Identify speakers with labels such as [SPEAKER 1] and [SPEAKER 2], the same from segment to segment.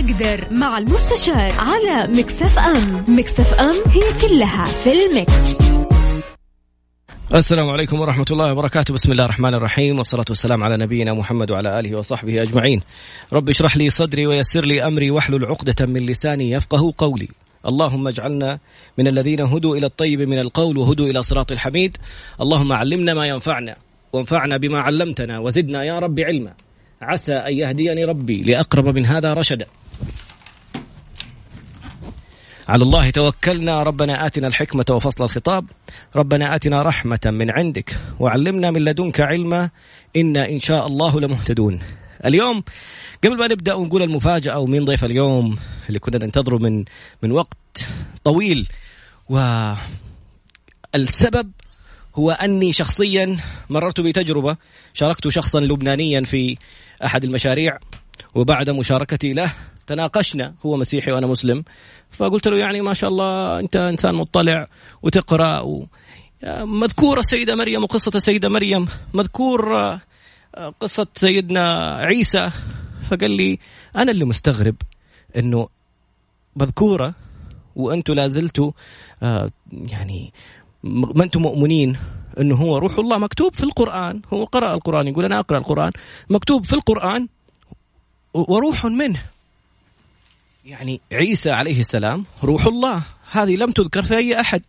[SPEAKER 1] أقدر مع المستشار على Mix FM. Mix FM هي كلها في ال mix
[SPEAKER 2] السلام عليكم ورحمة الله وبركاته. بسم الله الرحمن الرحيم والصلاة والسلام على نبينا محمد وعلى آله وصحبه أجمعين. رب اشرح لي صدري ويسر لي أمري واحلل عقدة من لساني يفقه قولي. اللهم اجعلنا من الذين هدوا إلى الطيب من القول وهدوا إلى صراط الحميد. اللهم علمنا ما ينفعنا وانفعنا بما علمتنا وزدنا يا رب علما. عسى أن يهديني ربي لأقرب من هذا رشدا. على الله توكلنا. ربنا آتنا الحكمة وفصل الخطاب. ربنا آتنا رحمة من عندك وعلمنا من لدنك علما. إنا إن شاء الله لمهتدون. اليوم قبل ما نبدأ ونقول المفاجأة ومين ضيف اليوم اللي كنا ننتظره من من وقت طويل والسبب هو أني شخصيا مررت بتجربة شاركت شخصا لبنانيا في أحد المشاريع وبعد مشاركتي له تناقشنا هو مسيحي وأنا مسلم. فقلت له يعني ما شاء الله أنت إنسان مطلع وتقرأ و... مذكوره السيدة مريم وقصة السيدة مريم. مذكور قصة سيدنا عيسى. فقال لي أنا اللي مستغرب إنه مذكورة وأنتم لا آه يعني ما أنتم مؤمنين إنه هو روح الله مكتوب في القرآن. هو قرأ القرآن يقول أنا أقرأ القرآن. مكتوب في القرآن وروح منه. يعني عيسى عليه السلام روح الله. هذه لم تذكر في أي أحد.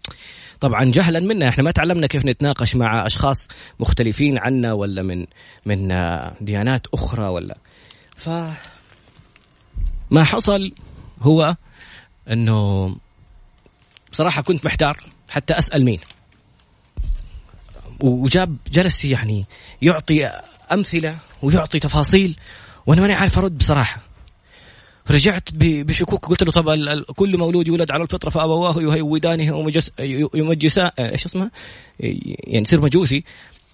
[SPEAKER 2] طبعا جهلا منا. إحنا ما تعلمنا كيف نتناقش مع أشخاص مختلفين عنا ولا من من ديانات أخرى ولا. ف ما حصل هو إنه بصراحة كنت محتار حتى أسأل مين. وجاب جلس يعني يعطي أمثلة ويعطي تفاصيل وأنا ماني عارف أرد بصراحة. رجعت بشكوك قلت له طب كل مولود يولد على الفطرة فأبواه يهودانه أو يمجسا إيش اسمه؟ يعني يصير مجوسي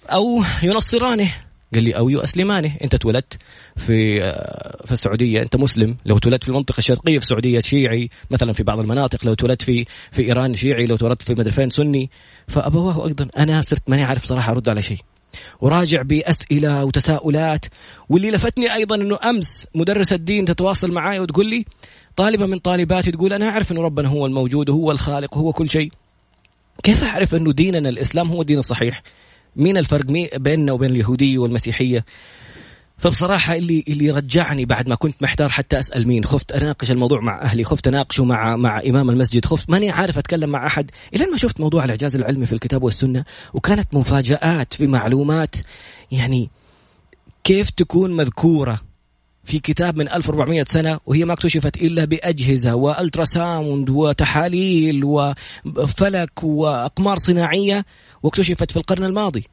[SPEAKER 2] أو ينصرانه. قال لي أو يؤسلمانه. أنت تولدت في في السعودية أنت مسلم. لو تولدت في المنطقة الشرقية في السعوديه شيعي مثلا في بعض المناطق. لو تولدت في في إيران شيعي لو تولدت في مدري فين سني. فأبواه أيضا أنا صرت ماني عارف صراحة أرد على شيء. وراجع بأسئلة وتساؤلات. واللي لفتني أيضا إنه أمس مدرسه الدين تتواصل معي وتقول لي طالبة من طالباتي تقول أنا أعرف إنه ربنا هو الموجود وهو الخالق وهو كل شيء. كيف أعرف إنه ديننا الإسلام هو الدين الصحيح مين الفرق بيننا وبين اليهودية والمسيحية؟ فبصراحة اللي اللي رجعني بعد ما كنت محتار حتى أسأل مين، خفت أناقش الموضوع مع أهلي، خفت أناقشه مع مع إمام المسجد، خفت ماني عارف أتكلم مع أحد، إلى ما شفت موضوع الإعجاز العلمي في الكتاب والسنة وكانت مفاجآت في معلومات. يعني كيف تكون مذكورة في كتاب من 1400 سنة وهي ما اكتشفت إلا بأجهزة و ultrasound وتحاليل وفلك وأقمار صناعية واكتشفت في القرن الماضي.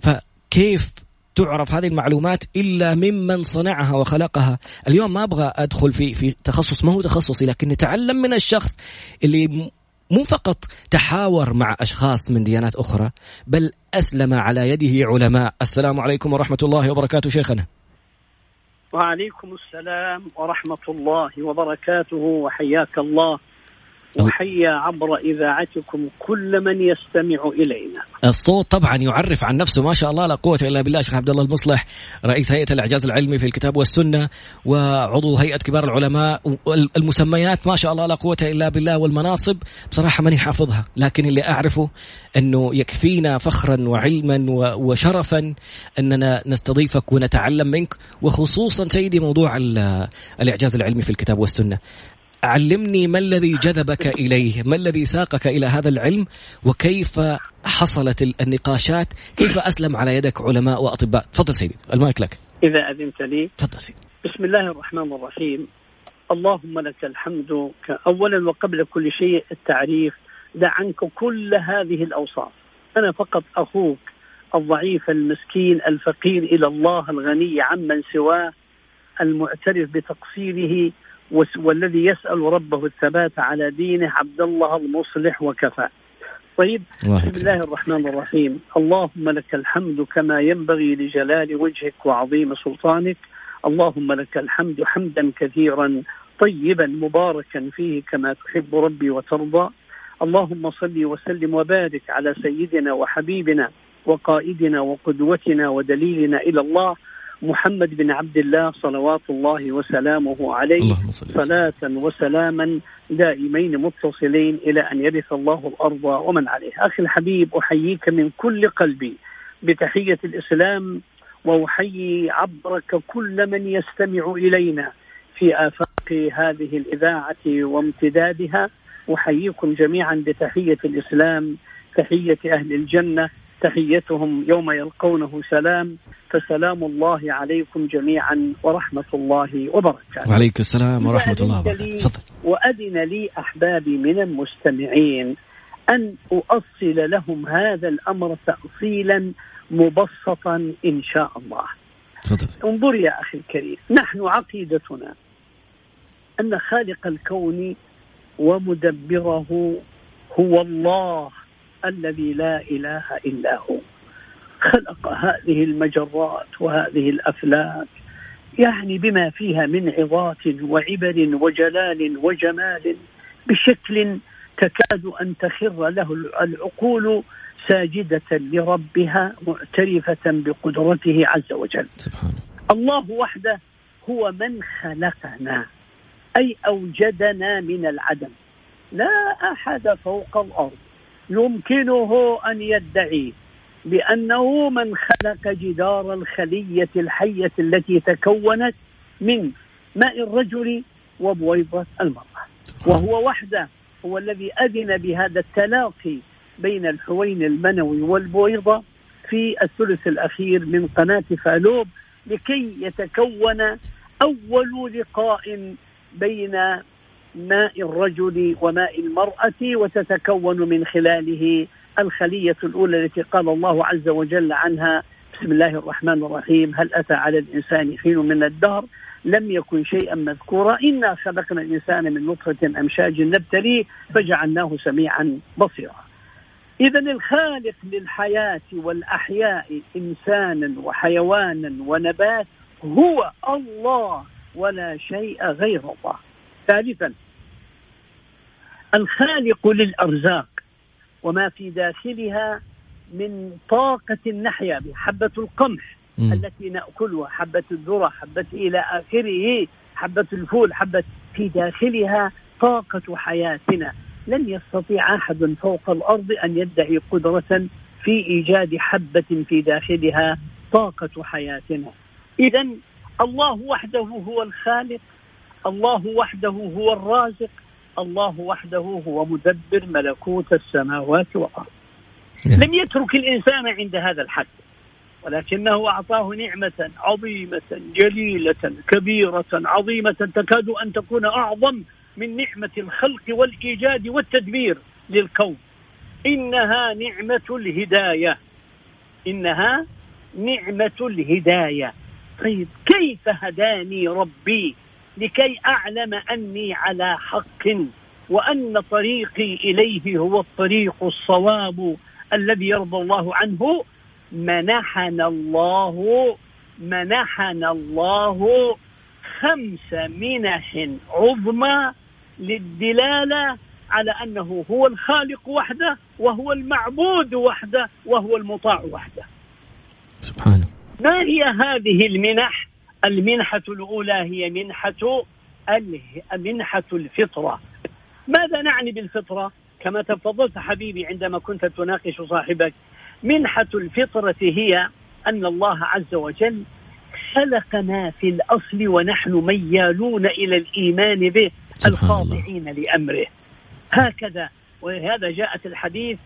[SPEAKER 2] فكيف تعرف هذه المعلومات إلا ممن صنعها وخلقها، اليوم ما أبغى أدخل في في تخصص ما هو تخصصي لكن نتعلم من الشخص اللي مو فقط تحاور مع أشخاص من ديانات أخرى بل أسلم على يده علماء، السلام عليكم ورحمة الله وبركاته شيخنا.
[SPEAKER 3] وعليكم السلام ورحمة الله وبركاته وحياك الله. وحيا عبر إذاعتكم كل من يستمع إلينا.
[SPEAKER 2] الصوت طبعا يعرف عن نفسه ما شاء الله لا قوة إلا بالله. شيخ عبد الله المصلح رئيس هيئة الإعجاز العلمي في الكتاب والسنة وعضو هيئة كبار العلماء المسميات ما شاء الله لا قوة إلا بالله والمناصب. بصراحة ماني حافظها لكن اللي أعرفه إنه يكفينا فخرا وعلما وشرفا إننا نستضيفك ونتعلم منك وخصوصا سيدي موضوع الإعجاز العلمي في الكتاب والسنة. علمني ما الذي جذبك إليه؟ ما الذي ساقك إلى هذا العلم؟ وكيف حصلت النقاشات؟ كيف أسلم على يدك علماء وأطباء؟ تفضل سيدي المايك لك.
[SPEAKER 3] إذا أذنت لي.
[SPEAKER 2] تفضل سيدي.
[SPEAKER 3] بسم الله الرحمن الرحيم. اللهم لك الحمد اولا وقبل كل شيء التعريف دع عنك كل هذه الأوصاف. أنا فقط أخوك الضعيف المسكين الفقير إلى الله الغني عمن سواه المعترف بتقصيره والذي يسأل ربه الثبات على دينه عبد الله المصلح وكفى. طيب بسم الله الرحمن الرحيم. اللهم لك الحمد كما ينبغي لجلال وجهك وعظيم سلطانك. اللهم لك الحمد حمدا كثيرا طيبا مباركا فيه كما تحب ربي وترضى. اللهم صل وسلم وبارك على سيدنا وحبيبنا وقائدنا وقدوتنا ودليلنا إلى الله. محمد بن عبد الله صلوات الله وسلامه عليه صلاة وسلاما دائمين متصلين إلى أن يرث الله الأرض ومن عليها. أخي الحبيب أحييك من كل قلبي بتحية الإسلام وأحيي عبرك كل من يستمع إلينا في آفاق هذه الإذاعة وامتدادها. أحييكم جميعا بتحية الإسلام تحية أهل الجنة تحيتهم يوم يلقونه سلام فسلام الله عليكم جميعا ورحمة الله وبركاته.
[SPEAKER 2] وعليكم السلام ورحمة الله وبركاته.
[SPEAKER 3] وأذن لي أحبابي من المستمعين أن أؤصل لهم هذا الأمر تأصيلا مبسطا إن شاء الله. فضل. انظر يا أخي الكريم نحن عقيدتنا أن خالق الكون ومدبره هو الله. الذي لا إله إلا هو خلق هذه المجرات وهذه الأفلاك يعني بما فيها من عظات وعبر وجلال وجمال بشكل تكاد أن تخر له العقول ساجدة لربها معترفة بقدرته عز وجل. سبحانه. الله وحده هو من خلقنا أي أوجدنا من العدم. لا أحد فوق الأرض يمكنه أن يدعي بأنه من خلق جدار الخلية الحية التي تكونت من ماء الرجل وبويضة المرأة. وهو وحده هو الذي أذن بهذا التلاقي بين الحوين المنوي والبويضة في الثلث الأخير من قناة فالوب لكي يتكون أول لقاء بين ماء الرجل وماء المرأة وتتكون من خلاله الخلية الأولى التي قال الله عز وجل عنها. بسم الله الرحمن الرحيم. هل أتى على الإنسان حين من الدهر؟ لم يكن شيئا مذكورا. إنا خلقنا الإنسان من نطفة أمشاج نبتليه فجعلناه سميعا بصيرا. إذا الخالق للحياة والأحياء إنسانا وحيوانا ونبات هو الله ولا شيء غير الله. ثالثا الخالق للأرزاق وما في داخلها من طاقة نحيا بها حبة القمح م. التي نأكلها حبة الذرة حبة إلى آخره حبة الفول حبة في داخلها طاقة حياتنا لن يستطيع أحد فوق الأرض أن يدعي قدرة في إيجاد حبة في داخلها طاقة حياتنا إذا الله وحده هو الخالق الله وحده هو الرازق الله وحده هو مدبر ملكوت السماوات والأرض. نعم. لم يترك الإنسان عند هذا الحد ولكنه أعطاه نعمة عظيمة جليلة كبيرة عظيمة تكاد أن تكون أعظم من نعمة الخلق والإيجاد والتدبير للكون. إنها نعمة الهداية. إنها نعمة الهداية. طيب كيف هداني ربي؟ لكي أعلم أني على حق وأن طريقي إليه هو الطريق الصواب الذي يرضى الله عنه منحنا الله منحنا الله خمس منح عظمى للدلالة على أنه هو الخالق وحده وهو المعبود وحده وهو المطاع وحده.
[SPEAKER 2] سبحانه.
[SPEAKER 3] ما هي هذه المنح؟ المنحة الأولى هي منحة منحة الفطرة. ماذا نعني بالفطرة؟ كما تفضلت حبيبي عندما كنت تناقش صاحبك منحة الفطرة هي أن الله عز وجل خلقنا في الأصل ونحن ميالون إلى الإيمان به الخاضعين لأمره. هكذا ولهذا جاءت الحديث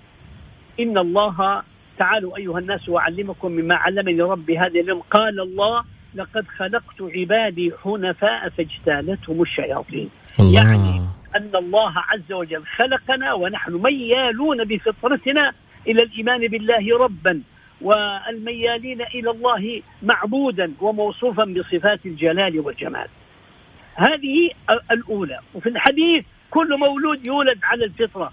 [SPEAKER 3] إن الله تعالوا أيها الناس وأعلمكم مما علمني ربي هذا اليوم. قال الله لقد خلقت عبادي حنفاء فاجتالتهم الشياطين. الله. يعني أن الله عز وجل خلقنا ونحن ميالون بفطرتنا إلى الإيمان بالله ربا والميالين إلى الله معبودا وموصوفا بصفات الجلال والجمال. هذه الأولى. وفي الحديث كل مولود يولد على الفطرة.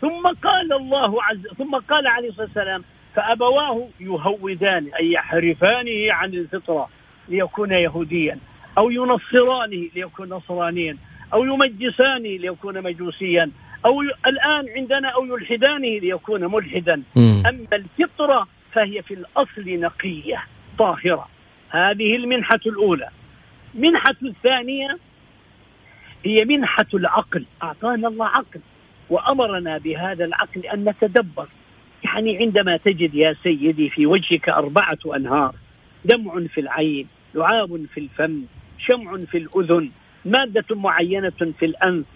[SPEAKER 3] ثم قال الله عز ثم قال عليه الصلاة والسلام فأبواه يهودان أي يحرفانه عن الفطرة. ليكون يهوديا أو ينصرانه ليكون نصرانيا أو يمجسانه ليكون مجوسيا أو الآن عندنا أو يلحدانه ليكون ملحدا. م. أما الفطرة فهي في الأصل نقية طاهرة. هذه المنحة الأولى. منحة الثانية هي منحة العقل. أعطانا الله عقل وأمرنا بهذا العقل أن نتدبر. يعني عندما تجد يا سيدي في وجهك أربعة أنهار دمع في العين لعاب في الفم شمع في الأذن مادة معينة في الأنف.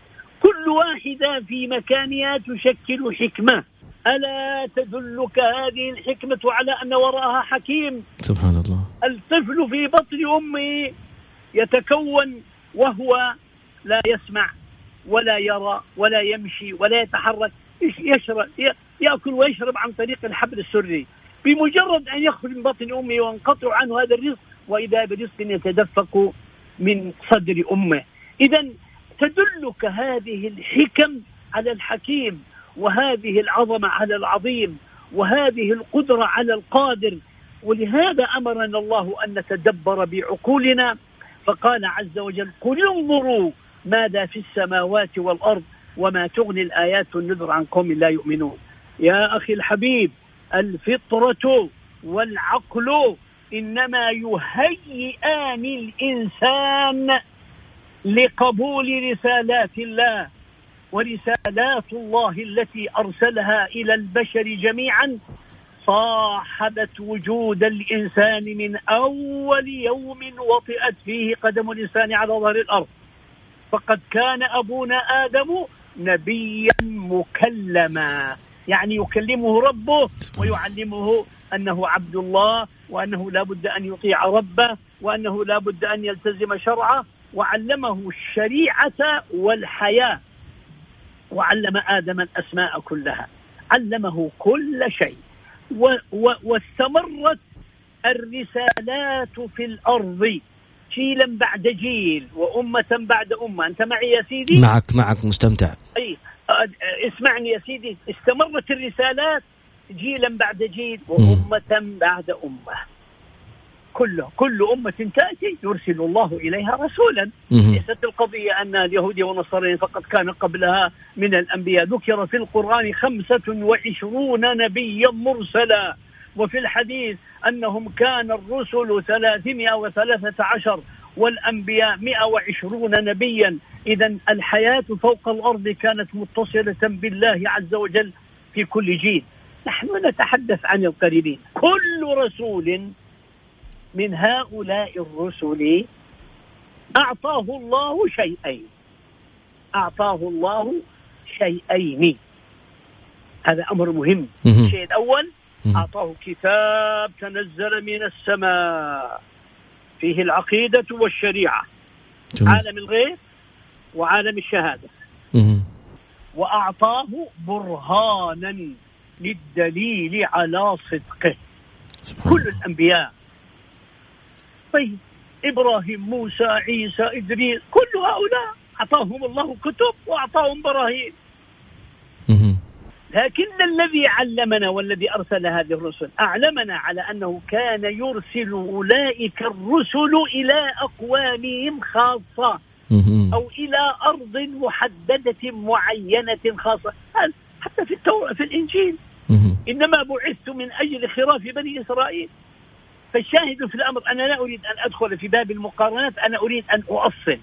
[SPEAKER 3] كل واحدة في مكانها تشكل حكمة. ألا تدلك هذه الحكمة على أن وراءها حكيم؟
[SPEAKER 2] سبحان الله
[SPEAKER 3] الطفل في بطن أمه يتكون وهو لا يسمع ولا يرى ولا يمشي ولا يتحرك يشرب؟ يأكل ويشرب عن طريق الحبل السري. بمجرد أن يخرج من بطن امه وينقطع عنه هذا الرزق وإذا برزق يتدفق من صدر أمه. اذا تدلك هذه الحكم على الحكيم وهذه العظمة على العظيم وهذه القدرة على القادر. ولهذا أمرنا الله أن نتدبر بعقولنا. فقال عز وجل قل انظروا ماذا في السماوات والأرض وما تغني الآيات النذر عن قوم لا يؤمنون. يا أخي الحبيب الفطرة والعقل إنما يهيئان الإنسان لقبول رسالات الله ورسالات الله التي أرسلها إلى البشر جميعا. صاحبت وجود الإنسان من أول يوم وطئت فيه قدم الإنسان على ظهر الأرض. فقد كان أبونا آدم نبيا مكلما. يعني يكلمه ربه ويعلمه أنه عبد الله وأنه لا بد أن يطيع ربه وأنه لا بد أن يلتزم شرعه وعلمه الشريعة والحياة وعلم آدم الأسماء كلها. علمه كل شيء. واستمرت الرسالات في الأرض. جيلا بعد جيل وأمة بعد أمة. أنت معي يا سيدي؟
[SPEAKER 2] معك معك مستمتع.
[SPEAKER 3] أي اسمعني يا سيدي استمرت الرسالات جيلا بعد جيل وأمة بعد أمة. كله كل أمة تأتي يرسل الله إليها رسولا. ليست القضية أن اليهود والنصارى فقط كان قبلها من الأنبياء. ذكر في القرآن خمسة وعشرون نبيا مرسلا. وفي الحديث أنهم كان الرسل ثلاثمائة وثلاثة عشر والأنبياء مئة وعشرون نبيا. إذا الحياة فوق الأرض كانت متصلة بالله عز وجل في كل جيل. نحن نتحدث عن القريبين. كل رسول من هؤلاء الرسل أعطاه الله شيئين. أعطاه الله شيئين. هذا أمر مهم. الشيء الأول أعطاه كتاب تنزل من السماء. فيه العقيدة والشريعة. جميل. عالم الغيب وعالم الشهادة. وأعطاه برهانا للدليل على صدقه. كل الأنبياء. طيب إبراهيم موسى عيسى إدريس كل هؤلاء أعطاهم الله كتب وأعطاهم براهين. لكن الذي علمنا والذي أرسل هذه الرسل أعلمنا على أنه كان يرسل أولئك الرسل إلى أقوامهم خاصة أو إلى أرض محددة معينة خاصة. حتى في التو... في الإنجيل. إنما بعثت من أجل خراف بني إسرائيل. فالشاهد في الأمر أنا لا أريد أن أدخل في باب المقارنات أنا أريد أن أؤصل.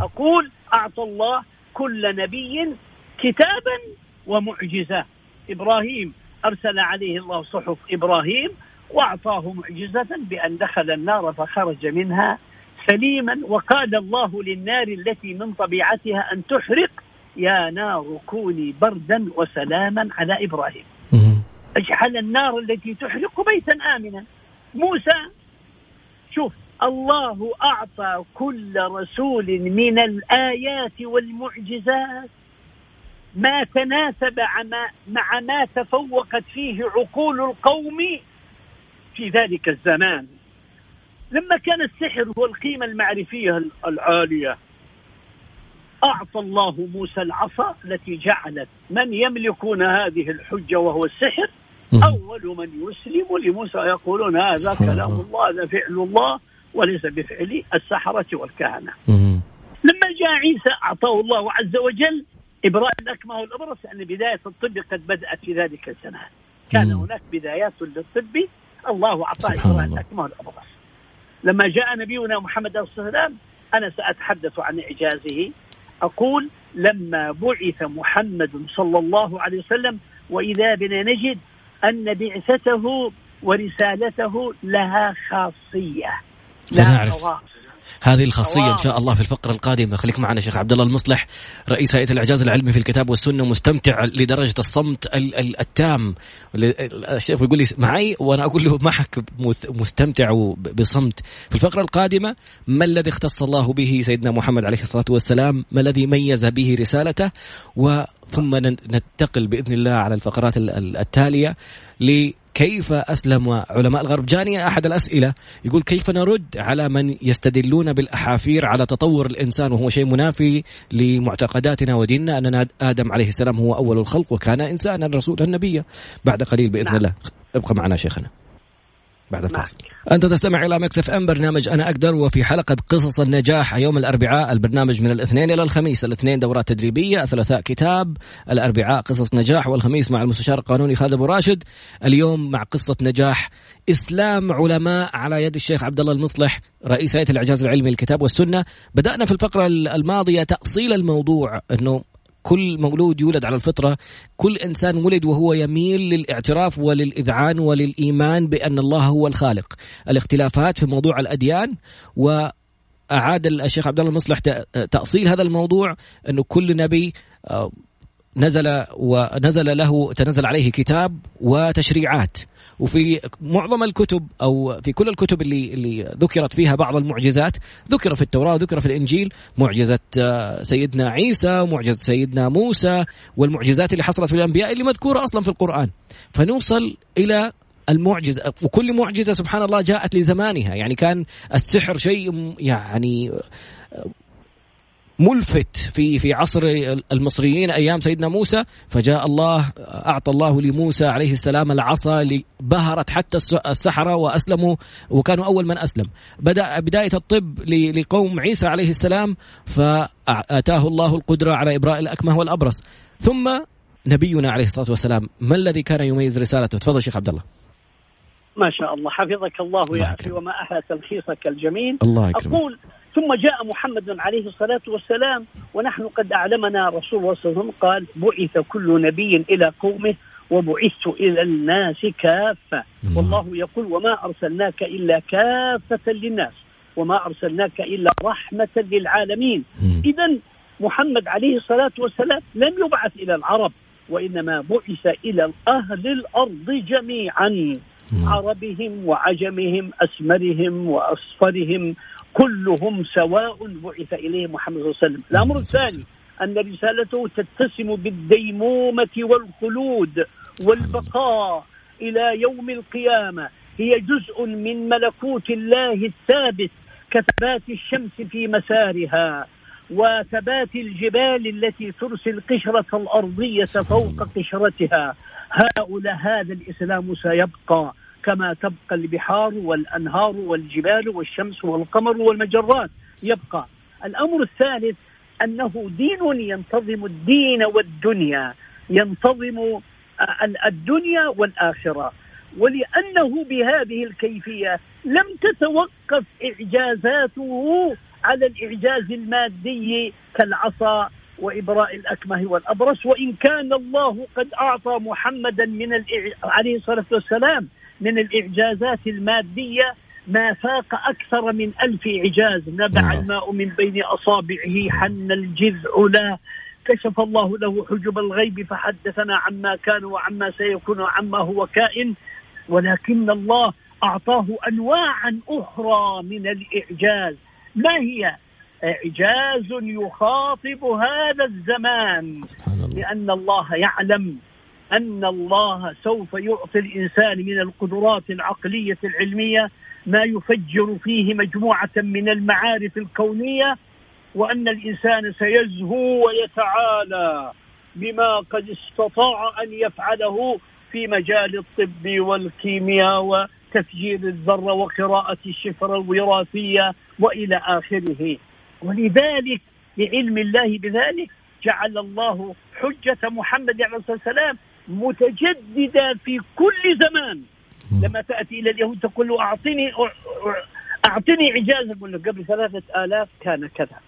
[SPEAKER 3] أقول أعطى الله كل نبي كتابا ومعجزة. إبراهيم أرسل عليه الله صحف إبراهيم وأعطاه معجزة بأن دخل النار فخرج منها سليما وقال الله للنار التي من طبيعتها أن تحرق يا نار كوني بردا وسلاما على إبراهيم. أجعل النار التي تحرق بيتا آمنا. موسى شوف الله أعطى كل رسول من الآيات والمعجزات. ما تناسب مع ما تفوقت فيه عقول القوم في ذلك الزمان. لما كان السحر هو القيمة المعرفية العالية أعطى الله موسى العصا التي جعلت من يملكون هذه الحجة وهو السحر أول من يسلم لموسى يقولون هذا كلام الله. هذا فعل الله وليس بفعل السحرة والكهنة. لما جاء عيسى أعطاه الله عز وجل إبراء الأكمه والأبرص لأن بداية الطب قد بدأت في ذلك الزمان كان مم. هناك بدايات للطب. الله أعطاه إبراء الأكمه والأبرص لما جاء نبينا محمد صلى الله عليه وسلم أنا سأتحدث عن إعجازه. أقول لما بعث محمد صلى الله عليه وسلم وإذا بنا نجد أن بعثته ورسالته لها خاصية
[SPEAKER 2] لها خواص. هذه الخاصية إن شاء الله في الفقرة القادمة. خليك معنا شيخ عبد الله المصلح رئيس هيئة الإعجاز العلمي في الكتاب والسنة مستمتع لدرجة الصمت التام. الشيخ يقول لي معي وأنا أقول له معك مستمتع بصمت. في الفقرة القادمة ما الذي اختص الله به سيدنا محمد عليه الصلاة والسلام؟ ما الذي ميز به رسالته؟ وثم ننتقل بإذن الله على الفقرات التالية كيف أسلم علماء الغرب؟ جاني أحد الأسئلة يقول كيف نرد على من يستدلون بالأحافير على تطور الإنسان وهو شيء منافي لمعتقداتنا وديننا؟ أن آدم عليه السلام هو أول الخلق وكان إنسانا رسولا نبيا بعد قليل بإذن نعم. الله. ابقى معنا شيخنا. بعد الفاصل أنت تستمع إلى Mix FM برنامج أنا أقدر وفي حلقة قصص النجاح يوم الأربعاء البرنامج من الاثنين إلى الخميس. الاثنين دورات تدريبية الثلاثاء كتاب الأربعاء قصص نجاح والخميس مع المستشار القانوني خالد أبو راشد. اليوم مع قصة نجاح إسلام علماء على يد الشيخ عبد الله المصلح رئيس هيئة الإعجاز العلمي للكتاب والسنة. بدأنا في الفقرة الماضية تأصيل الموضوع أنه كل مولود يولد على الفطرة كل إنسان ولد وهو يميل للاعتراف وللإذعان وللإيمان بأن الله هو الخالق. الاختلافات في موضوع الأديان و أعاد الشيخ عبد الله المصلح تأصيل هذا الموضوع أنه كل نبي آه، نزل ونزل له تنزل عليه كتاب وتشريعات. وفي معظم الكتب أو في كل الكتب اللي اللي ذكرت فيها بعض المعجزات ذكر في التوراة وذكر في الإنجيل معجزة آه، سيدنا عيسى ومعجزه سيدنا موسى والمعجزات اللي حصلت في الأنبياء اللي مذكورة أصلا في القرآن. فنوصل إلى المعجزة وكل معجزة سبحان الله جاءت لزمانها. يعني كان السحر شيء يعني ملفت في في عصر المصريين أيام سيدنا موسى فجاء الله أعطى الله لموسى عليه السلام العصا بهرت حتى السحرة وأسلموا وكانوا أول من أسلم. بدأ بداية الطب لقوم عيسى عليه السلام فأتاه الله القدرة على إبراء الأكمه والأبرص. ثم نبينا عليه الصلاة والسلام ما الذي كان يميز رسالته؟ تفضل شيخ عبد الله.
[SPEAKER 3] ما شاء الله حفظك الله يا أخي وما أحلى تلخيصك الجميل.
[SPEAKER 2] الله يكرمك.
[SPEAKER 3] أقول ثم جاء محمد عليه الصلاة والسلام ونحن قد أعلمنا رسول الله صلى الله عليه وسلم قال بعث كل نبي إلى قومه وبعثت إلى الناس كافة. والله يقول وما أرسلناك إلا كافة للناس وما أرسلناك إلا رحمة للعالمين. إذا محمد عليه الصلاة والسلام لم يبعث إلى العرب وإنما بعث إلى أهل الأرض جميعا. عربهم وعجمهم أسمرهم وأصفرهم كلهم سواء بعث إليه محمد صلى الله عليه وسلم. الأمر الثاني أن رسالته تتسم بالديمومة والخلود والبقاء إلى يوم القيامة. هي جزء من ملكوت الله الثابت كثبات الشمس في مسارها وثبات الجبال التي ترسل قشرة الأرضية فوق قشرتها. هؤلاء هذا الإسلام سيبقى. كما تبقى البحار والأنهار والجبال والشمس والقمر والمجرات. يبقى الأمر الثالث أنه دين ينتظم الدين والدنيا ينتظم الدنيا والآخرة. ولأنه بهذه الكيفية لم تتوقف إعجازاته على الإعجاز المادي كالعصا وإبراء الأكمه والأبرص. وإن كان الله قد أعطى محمدا من عليه الصلاة والسلام من الإعجازات المادية ما فاق أكثر من ألف إعجاز. نبع نعم. الماء من بين أصابعه حن الجذع لا كشف الله له حجب الغيب فحدثنا عما كان وعما سيكون وعما هو كائن. ولكن الله أعطاه أنواعا أخرى من الإعجاز. ما هي؟ إعجاز يخاطب هذا الزمان. لأن الله يعلم. أن الله سوف يعطي الإنسان من القدرات العقلية العلمية ما يفجر فيه مجموعة من المعارف الكونية وأن الإنسان سيزهو ويتعالى بما قد استطاع أن يفعله في مجال الطب والكيمياء وتفجير الذرة وقراءة الشفرة الوراثية وإلى آخره. ولذلك لعلم الله بذلك جعل الله حجة محمد عليه الصلاة والسلام متجددة في كل زمان. لما تأتي إلى اليهود تقول له أعطني أعطني إعجاز أقول له قبل ثلاثة آلاف كان كذا.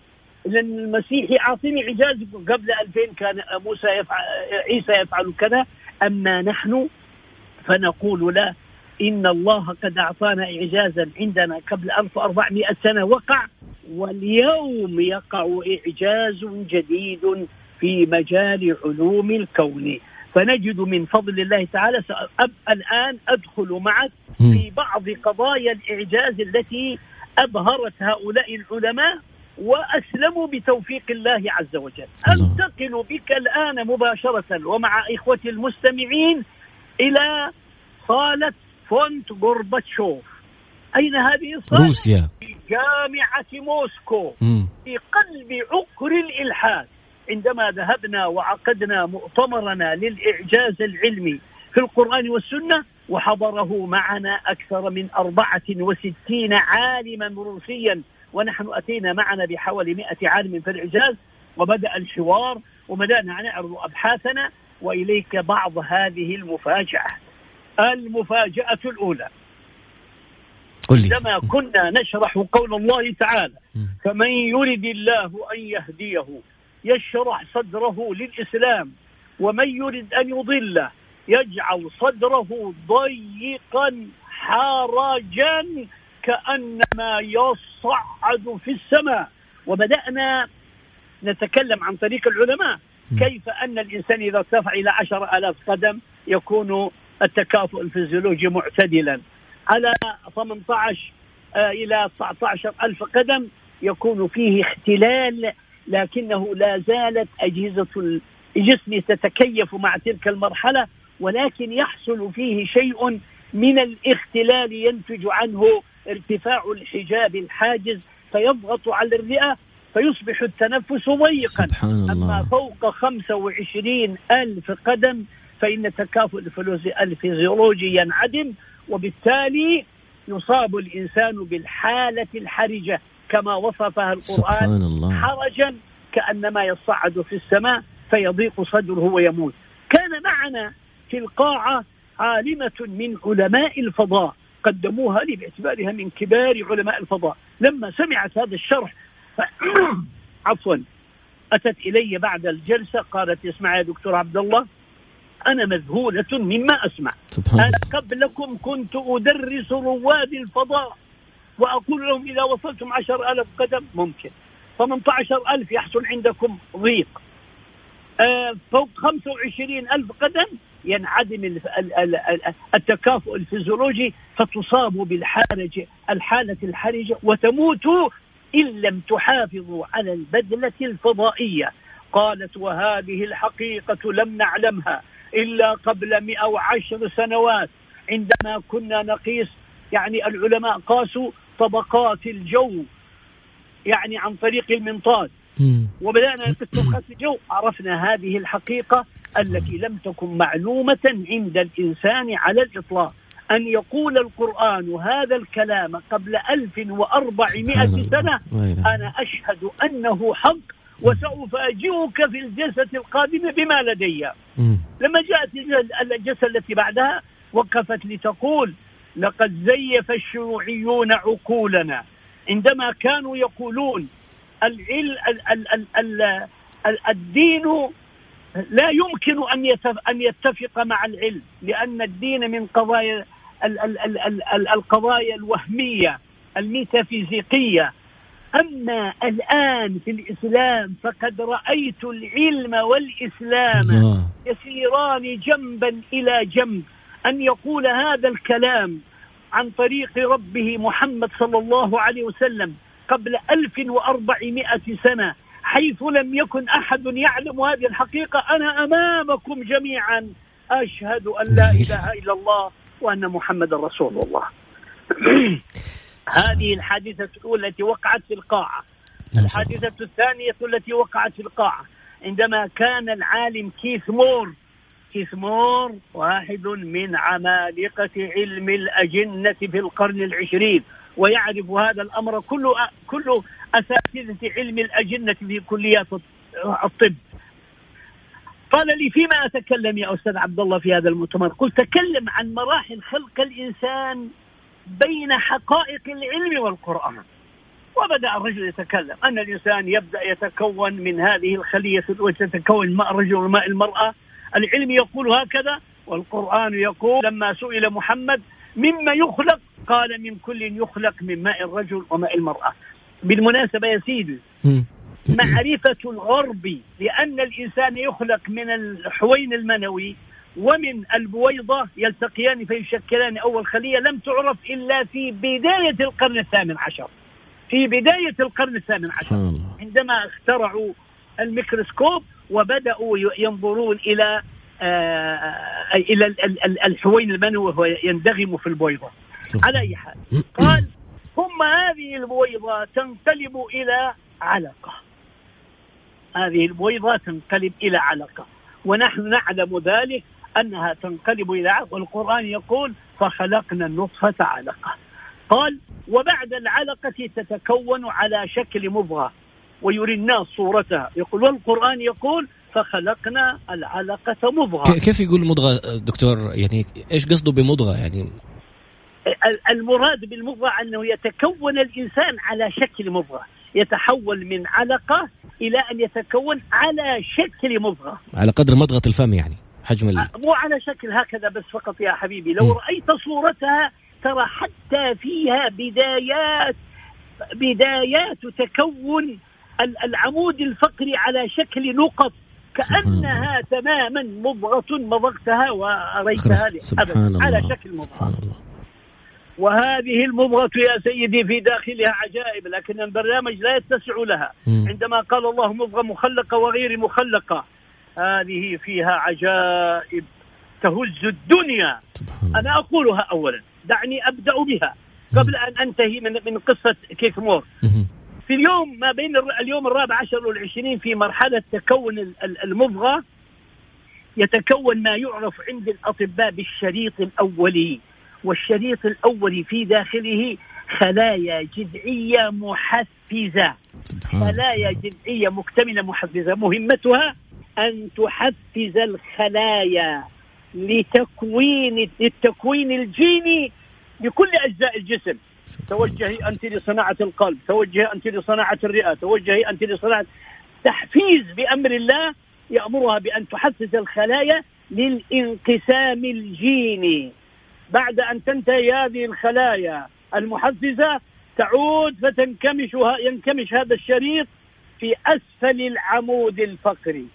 [SPEAKER 3] لأن المسيحي أعطني إعجاز قبل 2000 كان موسى يفعل عيسى يفعل كذا. أما نحن فنقول لا إن الله قد أعطانا إعجازا عندنا قبل 1400 سنة. وقع واليوم يقع إعجاز جديد في مجال علوم الكون. فنجد من فضل الله تعالى الآن أدخل معك في بعض قضايا الإعجاز التي أبهرت هؤلاء العلماء وأسلموا بتوفيق الله عز وجل. أنتقل بك الآن مباشرة ومع إخوتي المستمعين إلى صالة فونت غورباتشوف. أين هذه الصالة؟
[SPEAKER 2] روسيا.
[SPEAKER 3] في جامعة موسكو. مم. في قلب عقر الإلحاد. عندما ذهبنا وعقدنا مؤتمرنا للإعجاز العلمي في القرآن والسنة وحضره معنا أكثر من أربعة وستين عالما روسيا ونحن أتينا معنا بحوالي مئة عالم في الإعجاز وبدأ الحوار وبدأنا نعرض أبحاثنا وإليك بعض هذه المفاجأة. المفاجأة الأولى. عندما كنا نشرح قول الله تعالى فمن يرد الله أن يهديه يشرح صدره للإسلام ومن يرد أن يضله يجعل صدره ضيقا حرجا كأنما يصعد في السماء. وبدأنا نتكلم عن طريق العلماء كيف أن الإنسان إذا ارتفع إلى عشر ألاف قدم يكون التكافؤ الفيزيولوجي معتدلا. على 18 آه، إلى 19 ألف قدم يكون فيه اختلال لكنه لا زالت أجهزة الجسم تتكيف مع تلك المرحلة ولكن يحصل فيه شيء من الاختلال ينتج عنه ارتفاع الحجاب الحاجز فيضغط على الرئة فيصبح التنفس ضيقا
[SPEAKER 2] سبحان الله.
[SPEAKER 3] أما فوق 25 ألف قدم فإن التكافؤ الفيزيولوجي ينعدم وبالتالي يصاب الإنسان بالحالة الحرجة كما وصفها القرآن
[SPEAKER 2] سبحان الله.
[SPEAKER 3] حرجا كأنما يصعد في السماء فيضيق صدره ويموت. كان معنا في القاعة عالمة من علماء الفضاء قدموها لي باعتبارها من كبار علماء الفضاء. لما سمعت هذا الشرح عفوا أتت إلي بعد الجلسة قالت اسمع يا دكتور عبد الله أنا مذهولة مما أسمع.
[SPEAKER 2] سبحان
[SPEAKER 3] أنا قبلكم كنت أدرس رواد الفضاء. وأقول لهم إذا وصلتم عشر ألف قدم ممكن. 18 ألف يحصل عندكم ضيق. آه، فوق 25 ألف قدم ينعدم التكافؤ الفيزيولوجي فتصاب بالحرج الحالة الحرجة وتموت إن لم تحافظوا على البذلة الفضائية. قالت وهذه الحقيقة لم نعلمها إلا قبل 110 سنوات. عندما كنا نقيس يعني العلماء قاسوا طبقات الجو يعني عن طريق المنطاد. وبدأنا نقيس الجو عرفنا هذه الحقيقة التي لم تكن معلومة عند الإنسان على الإطلاق. أن يقول القرآن هذا الكلام قبل 1400 سنة أنا أشهد أنه حق وسأفاجئك في الجلسة القادمة بما لدي. لما جاءت الجلسة التي بعدها وقفت لتقول لقد زيف الشيوعيون عقولنا عندما كانوا يقولون العل الدين لا يمكن ان ان يتفق مع العلم لأن الدين من قضايا القضايا الوهميه الميتافيزيقيه أما الآن في الإسلام فقد رأيت العلم والإسلام يسيران جنبا إلى جنب أن يقول هذا الكلام عن طريق ربه محمد صلى الله عليه وسلم قبل 1400 سنة حيث لم يكن أحد يعلم هذه الحقيقة. أنا أمامكم جميعا. أشهد أن لا إله إلا الله وأن محمد رسول الله. هذه الحادثة الأولى التي وقعت في القاعة. الحادثة الثانية التي وقعت في القاعة. عندما كان العالم كيث مور كيث مور واحد من عمالقة علم الأجنة في القرن العشرين ويعرف هذا الأمر كل كل أساتذة علم الأجنة في كليات الطب. قال لي فيما أتكلم يا أستاذ عبد الله في هذا المؤتمر؟ قلت تكلم عن مراحل خلق الإنسان بين حقائق العلم والقرآن. وبدأ الرجل يتكلم. أن الإنسان يبدأ يتكون من هذه الخلية وتتكون ماء الرجل وماء المرأة العلم يقول هكذا والقرآن يقول لما سئل محمد مما يخلق؟ قال من كل يخلق من ماء الرجل وماء المرأة. بالمناسبة يا سيدي معرفة الغرب لأن الإنسان يخلق من الحوين المنوي ومن البويضة يلتقيان فيشكلان. أول خلية لم تعرف إلا في بداية القرن الثامن عشر. في بداية القرن الثامن عشر. عندما اخترعوا الميكروسكوب وبدأوا ينظرون إلى آه إلى الحوين المنوي وهو يندغم في البويضة. على أي حال. قال ثم هذه البويضة تنقلب إلى علقة. هذه البويضة تنقلب إلى علقة. ونحن نعلم ذلك أنها تنقلب إلى علقة. والقرآن يقول فخلقنا النطفة علقة. قال وبعد العلقة تتكون على شكل مضغة. ويري الناس صورتها. يقول والقرآن يقول فخلقنا العلقة مضغة.
[SPEAKER 2] كيف يقول مضغة دكتور؟ يعني إيش قصده بمضغة؟ يعني
[SPEAKER 3] المراد بالمضغة أنه يتكون الإنسان على شكل مضغة. يتحول من علقة إلى أن يتكون على شكل مضغة.
[SPEAKER 2] على قدر مضغة الفم يعني حجم ال...
[SPEAKER 3] مو على شكل هكذا بس فقط يا حبيبي. لو م. رأيت صورتها ترى حتى فيها بدايات بدايات تكون العمود الفقري على شكل نقط كأنها تماما مضغة مضغتها وأريتها على شكل مضغة. وهذه المضغة يا سيدي في داخلها عجائب لكن البرنامج لا يتسع لها. عندما قال الله مضغة مخلقة وغير مخلقة هذه فيها عجائب تهز الدنيا. أنا أقولها أولا دعني أبدأ بها. قبل أن أنتهي من من قصة كيك مور. في اليوم ما بين اليوم الرابع عشر والعشرين في مرحلة تكون المضغة يتكون ما يعرف عند الأطباء بالشريط الأولي والشريط الأولي في داخله خلايا جذعية محفزة. خلايا جذعية مكتملة محفزة. مهمتها أن تحفز الخلايا لتكوين التكوين الجيني لكل أجزاء الجسم. توجهي أنت لصناعة القلب توجهي أنت لصناعة الرئة توجهي أنت لصناعة تحفيز بأمر الله يأمرها بأن تحفز الخلايا للانقسام الجيني. بعد أن تنتهي هذه الخلايا المحفزة تعود فتنكمش ينكمش هذا الشريط في أسفل العمود الفقري.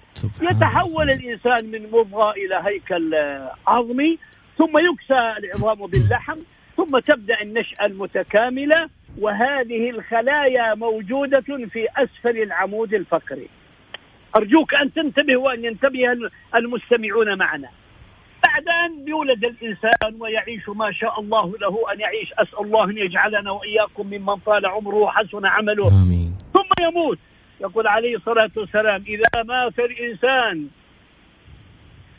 [SPEAKER 3] يتحول الإنسان من مضغة إلى هيكل عظمي ثم يكسى العظام باللحم ثم تبدأ النشأة المتكاملة وهذه الخلايا موجودة في أسفل العمود الفقري. أرجوك أن تنتبه وأن ينتبه المستمعون معنا. بعد أن يولد الإنسان ويعيش ما شاء الله له أن يعيش أسأل الله أن يجعلنا وإياكم ممن طال عمره وحسن عمله. آمين. ثم يموت. يقول عليه الصلاة والسلام إذا مات الإنسان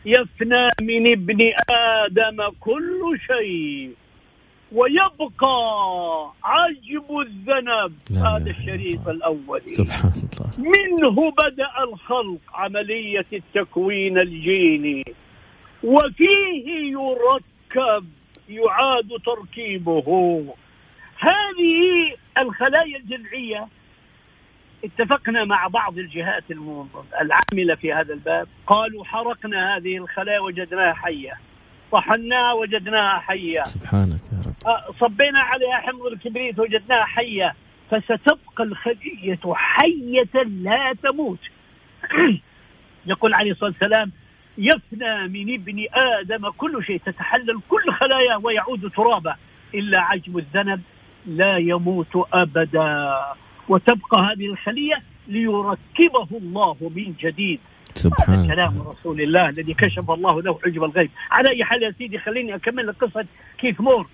[SPEAKER 3] يفنى من ابن آدم كل شيء. ويبقى عجب الذنب هذا الشريط الأول
[SPEAKER 2] سبحان الله.
[SPEAKER 3] منه بدأ الخلق عملية التكوين الجيني وفيه يركب يعاد تركيبه. هذه الخلايا الجذعية اتفقنا مع بعض الجهات العاملة في هذا الباب قالوا حرقنا هذه الخلايا وجدناها حية. طحناها وجدناها حية.
[SPEAKER 2] سبحانك يا رب.
[SPEAKER 3] آه، صبينا عليها حمض الكبريت وجدناها حية. فستبقى الخلية حية لا تموت. يقول عليه الصلاة والسلام يفنى من ابن آدم كل شيء تتحلل كل خلاياه ويعود ترابا. إلا عجم الذنب لا يموت أبدا. وتبقى هذه الخلية ليركبه الله من جديد.
[SPEAKER 2] سبحان
[SPEAKER 3] هذا كلام رسول الله الذي كشف الله له حجب الغيب. على أي حال يا سيدي خليني أكمل قصة كيث مور.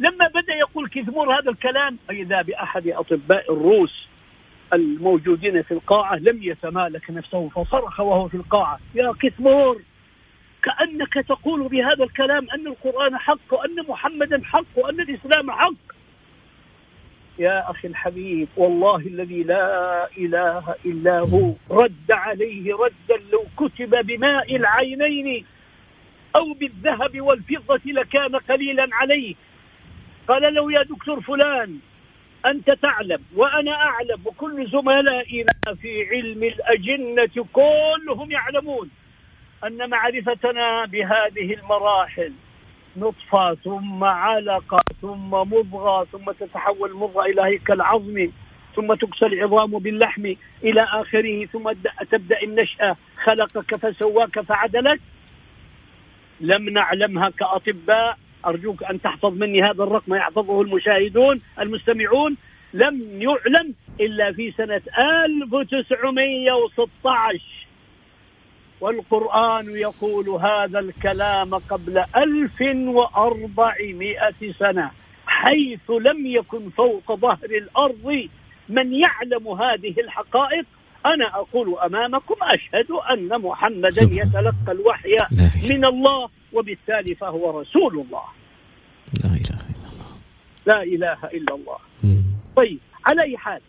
[SPEAKER 3] لما بدأ يقول كيث مور هذا الكلام فإذا بأحد أطباء الروس الموجودين في القاعة لم يتمالك نفسه فصرخ وهو في القاعة يا كيث مور كأنك تقول بهذا الكلام أن القرآن حق وأن محمدا حق وأن الإسلام حق. يا أخي الحبيب والله الذي لا إله إلا هو. رد عليه ردا لو كتب بماء العينين أو بالذهب والفضة لكان قليلا عليه. قال له يا دكتور فلان أنت تعلم وأنا أعلم وكل زملائنا في علم الأجنة كلهم يعلمون أن معرفتنا بهذه المراحل نطفة ثم علقة ثم مضغة ثم تتحول المضغة إلى هيكل عظمي ثم تكسى العظام باللحم إلى آخره ثم تبدأ النشأة. خلقك فسواك فعدلك. لم نعلمها كأطباء. أرجوك أن تحفظ مني هذا الرقم يحفظه المشاهدون المستمعون. لم يعلم إلا في سنة 1916 والقرآن يقول هذا الكلام قبل 1400 سنة حيث لم يكن فوق ظهر الأرض من يعلم هذه الحقائق. أنا أقول أمامكم أشهد أن محمدا يتلقى الوحي من الله وبالتالي فهو رسول الله.
[SPEAKER 2] لا إله إلا الله.
[SPEAKER 3] لا إله إلا الله. طيب على أي حال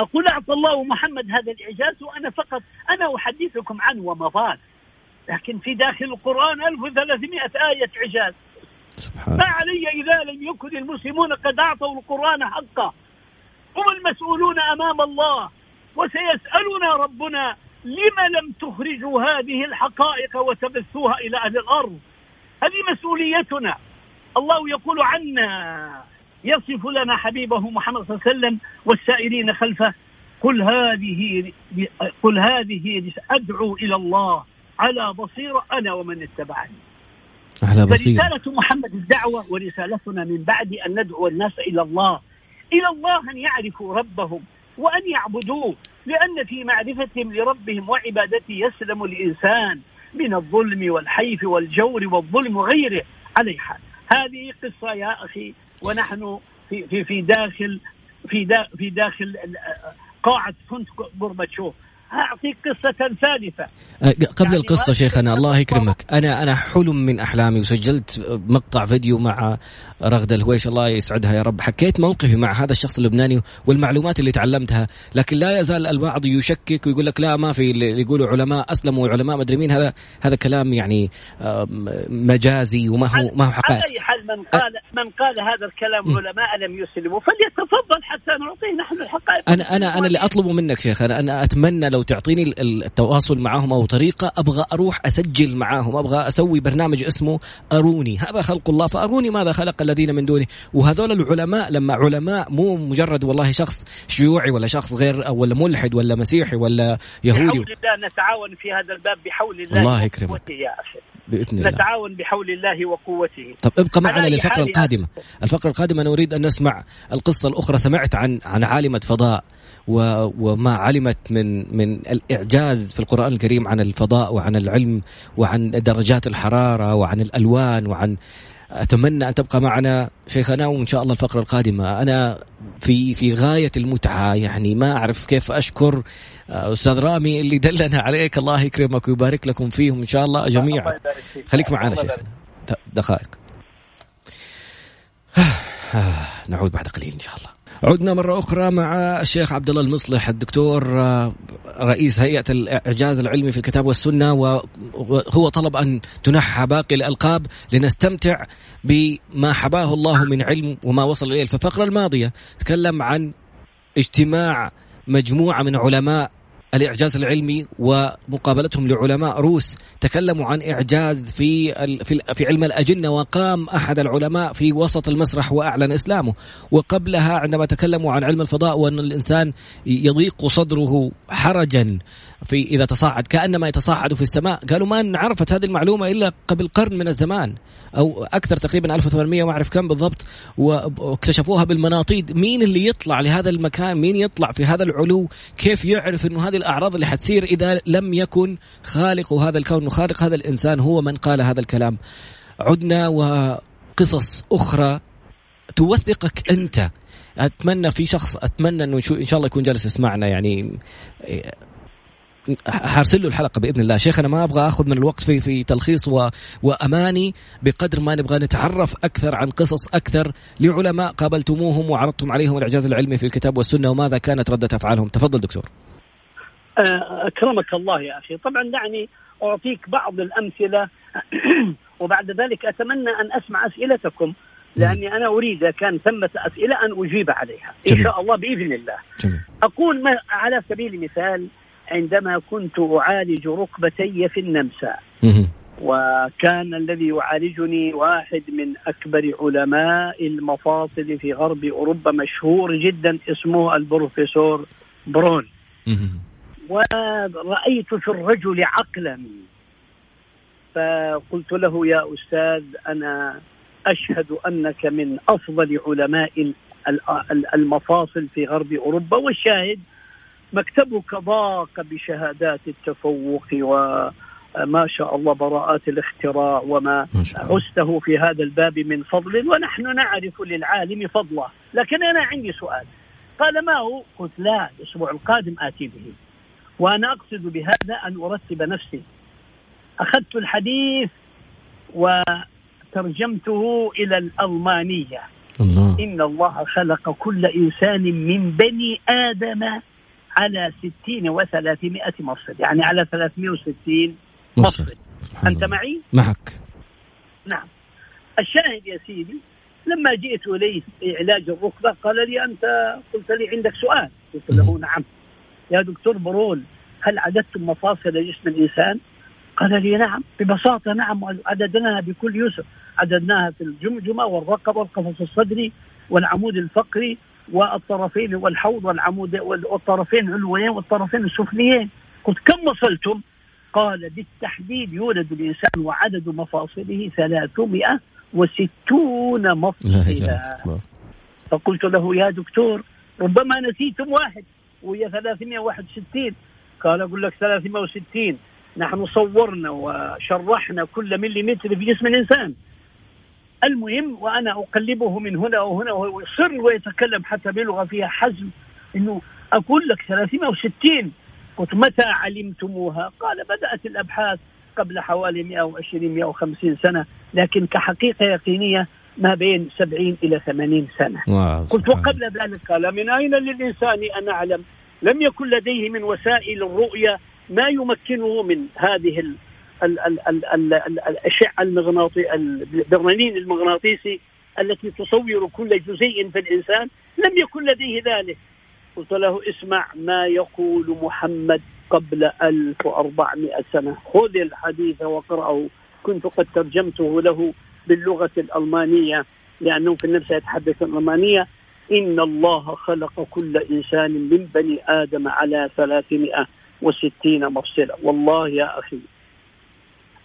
[SPEAKER 3] أقول أعطى الله محمد هذا الإعجاز وأنا فقط أنا أحدثكم عنه ومضات. لكن في داخل القرآن 1300 آية إعجاز. سبحان ما علي إذا لم يكن المسلمون قد أعطوا القرآن حقه هم المسؤولون أمام الله وسيسألنا ربنا لم لم تخرجوا هذه الحقائق وتبثوها إلى أهل الأرض؟ هذه مسؤوليتنا. الله يقول عنا يصف لنا حبيبه محمد صلى الله عليه وسلم والسائرين خلفه قل هذه قل هذه أدعو إلى الله على بصيرة أنا ومن اتبعني. على بصيرة. فرسالة محمد الدعوة ورسالتنا من بعد أن ندعو الناس إلى الله. إلى الله أن يعرفوا ربهم وأن يعبدوه لأن في معرفتهم لربهم وعبادته يسلم الإنسان من الظلم والحيف والجور والظلم وغيره عليه حال. هذه قصة يا أخي ونحن في في في داخل في في داخل قاعة فندق غورباتشوف اعطيك قصة ثالثة.
[SPEAKER 2] أه، قبل يعني القصة شيخنا الله يكرمك. أنا أنا حلم من أحلامي وسجلت مقطع فيديو مع رغدة الهويش الله يسعدها يا رب. حكيت موقفي مع هذا الشخص اللبناني والمعلومات اللي تعلمتها لكن لا يزال البعض يشكك ويقول لك لا ما في اللي يقولوا علماء أسلموا وعلماء مدري مين. هذا هذا كلام يعني مجازي وما هو ما هو حقائق.
[SPEAKER 3] على أي حال من قال من قال هذا الكلام علماء لم يسلموا فليتفضل حتى نعطيه. نحن الحقائق
[SPEAKER 2] أنا أنا أنا اللي اطلبه منك شيخ أنا أنا أتمنى لو تعطيني التواصل معهم أو طريقة أبغى أروح أسجل معاهم أبغى أسوي برنامج اسمه أروني. هذا خلق الله فأروني ماذا خلق الذين من دونه. وهذول العلماء لما علماء مو مجرد والله شخص شيوعي ولا شخص غير ولا ملحد ولا مسيحي ولا يهودي.
[SPEAKER 3] بحول الله نتعاون في هذا الباب بحول الله
[SPEAKER 2] الله يكرمك. يا
[SPEAKER 3] أخي. بإذن الله. نتعاون بحول الله وقوته.
[SPEAKER 2] طب ابقى معنا للفقرة القادمة. الفقرة القادمة أنا اريد أن نسمع القصة الأخرى. سمعت عن عن عالمة فضاء. وما علمت من من الإعجاز في القرآن الكريم عن الفضاء وعن العلم وعن درجات الحرارة وعن الألوان وعن أتمنى أن تبقى معنا شيخنا وإن شاء الله الفقرة القادمة. أنا في في غاية المتعة يعني ما أعرف كيف أشكر آه، أستاذ رامي اللي دلنا عليك. الله يكرمك ويبارك لكم فيهم إن شاء الله جميعا. خليك معنا شيخنا. دقائق. نعود بعد قليل إن شاء الله. عدنا مرة أخرى مع الشيخ عبد الله المصلح الدكتور آه، رئيس هيئة الإعجاز العلمي في الكتاب والسنة وهو طلب أن تنحى باقي الألقاب لنستمتع بما حباه الله من علم وما وصل إليه. في الفقرة الماضية تكلم عن اجتماع مجموعة من علماء الإعجاز العلمي ومقابلتهم لعلماء روس تكلموا عن إعجاز في في علم الأجنة وقام أحد العلماء في وسط المسرح وأعلن إسلامه. وقبلها عندما تكلموا عن علم الفضاء وأن الإنسان يضيق صدره حرجا في إذا تصاعد كأنما يتصاعد في السماء. قالوا ما عرفت هذه المعلومة إلا قبل قرن من الزمان أو أكثر تقريبا 1800 ما أعرف كم بالضبط واكتشفوها بالمناطيد. مين اللي يطلع لهذا المكان؟ مين يطلع في هذا العلو؟ كيف يعرف أنه هذه الأعراض اللي حتصير إذا لم يكن خالق هذا الكون؟ وخالق هذا الإنسان هو من قال هذا الكلام. عدنا وقصص أخرى توثقك أنت. أتمنى في شخص أتمنى إنه إن شاء الله يكون جالس يسمعنا يعني حارسل له الحلقة بإذن الله. شيخ أنا ما أبغى أخذ من الوقت في في تلخيص و... وأماني بقدر ما نبغى نتعرف أكثر عن قصص أكثر لعلماء قابلتموهم وعرضتم عليهم الإعجاز العلمي في الكتاب والسنة وماذا كانت ردة أفعالهم. تفضل دكتور.
[SPEAKER 3] آه، أكرمك الله يا أخي. طبعا دعني أعطيك بعض الأمثلة. وبعد ذلك أتمنى أن أسمع أسئلتكم لأني أنا أريد كان ثمة أسئلة أن أجيب عليها. إن
[SPEAKER 2] جميل.
[SPEAKER 3] شاء الله بإذن الله.
[SPEAKER 2] جميل.
[SPEAKER 3] أقول ما على سبيل المثال عندما كنت أعالج ركبتي في النمسا. وكان الذي يعالجني واحد من أكبر علماء المفاصل في غرب أوروبا مشهور جدا اسمه البروفيسور برون. ورأيت في الرجل عقلا فقلت له يا أستاذ أنا أشهد أنك من أفضل علماء ال- ال- المفاصل في غرب أوروبا والشاهد مكتبك ضاق بشهادات التفوق وما شاء الله براءات الاختراع وما عزته في هذا الباب من فضل ونحن نعرف للعالم فضله. لكن أنا عندي سؤال. قال ما هو؟ قلت لا الأسبوع القادم آتي به. وأنا أقصد بهذا أن أرتب نفسي. أخذت الحديث وترجمته إلى الألمانية.
[SPEAKER 2] الله.
[SPEAKER 3] إن الله خلق كل إنسان من بني آدم على ستين وثلاثمائة مفصل يعني على ثلاثمائة وستين
[SPEAKER 2] مفصل
[SPEAKER 3] مفصل
[SPEAKER 2] سبحان
[SPEAKER 3] أنت
[SPEAKER 2] الله.
[SPEAKER 3] معي؟
[SPEAKER 2] معك.
[SPEAKER 3] نعم. الشاهد يا سيدي لما جئت إليه في علاج الركبة قال لي أنت قلت لي عندك سؤال. قلت له نعم. يا دكتور برول هل عددتم مفاصل جسم الإنسان؟ قال لي نعم. ببساطة نعم عددناها بكل يسر. عددناها في الجمجمة والرقبة والقفص الصدري والعمود الفقري والطرفين والحوض والعمود والطرفين العلويين والطرفين السفليين. قلت كم وصلتم؟ قال بالتحديد يولد الإنسان وعدد مفاصله 360
[SPEAKER 2] لا
[SPEAKER 3] مفصلا فقلت له يا دكتور ربما نسيتم واحد وهي 361 قال أقول لك 360 نحن صورنا وشرحنا كل مليمتر في جسم الإنسان. المهم وأنا أقلبه من هنا وهنا وهو يصر ويتكلم حتى بلغة فيها حزم إنه أقول لك 360 قلت متى علمتموها؟ قال بدأت الأبحاث قبل حوالي 120 150 سنة لكن كحقيقة يقينية ما بين 70 إلى 80 سنة.
[SPEAKER 2] واو
[SPEAKER 3] قلت وقبل ذلك قال من أين للإنسان أن أعلم؟ لم يكن لديه من وسائل الرؤية ما يمكنه من هذه ال ال ال ال ال ال الأشعة المغناطي البرلين المغناطيسي التي تصور كل جزيء في الإنسان لم يكن لديه ذلك. قلت له اسمع ما يقول محمد قبل 1400 سنة. خذ الحديث واقرأه كنت قد ترجمته له باللغة الألمانية لأنه في النفس يتحدث الألمانية. إن الله خلق كل إنسان من بني آدم على 360 مفصلة. والله يا أخي.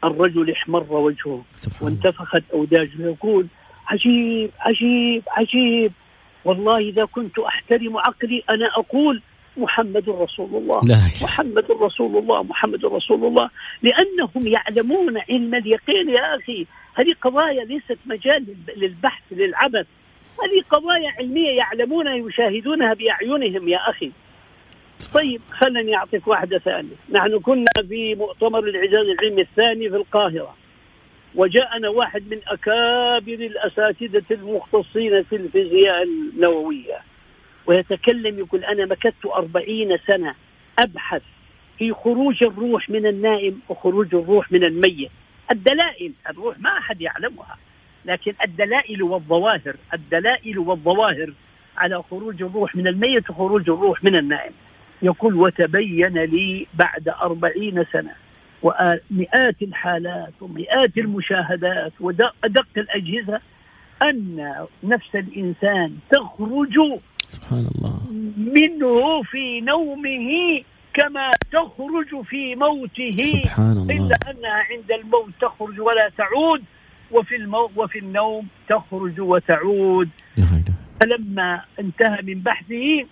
[SPEAKER 3] الرجل احمر وجهه وانتفخت أوداجه يقول عجيب عجيب عجيب. والله إذا كنت أحترم عقلي أنا أقول محمد رسول الله
[SPEAKER 2] لا.
[SPEAKER 3] محمد رسول الله محمد رسول الله. لأنهم يعلمون علم اليقين يا أخي. هذه قضايا ليست مجال للبحث للعبث هذه قضايا علمية يعلمونها يشاهدونها بأعينهم يا أخي. طيب خلني أعطيك واحدة ثانية. نحن كنا في مؤتمر الإعجاز العلمي الثاني في القاهرة وجاءنا واحد من أكابر الأساتذة المختصين في الفيزياء النووية ويتكلم يقول أنا مكثت أربعين سنة أبحث في خروج الروح من النائم وخروج الروح من الميت. الدلائل الروح ما أحد يعلمها لكن الدلائل والظواهر الدلائل والظواهر على خروج الروح من الميت وخروج الروح من النائم. يقول وتبين لي بعد أربعين سنة ومئات الحالات ومئات المشاهدات ودق الأجهزة أن نفس الإنسان تخرج
[SPEAKER 2] سبحان الله.
[SPEAKER 3] منه في نومه كما تخرج في موته.
[SPEAKER 2] سبحان الله.
[SPEAKER 3] إلا أنها عند الموت تخرج ولا تعود وفي المو وفي النوم تخرج وتعود. فلما انتهى من بحثه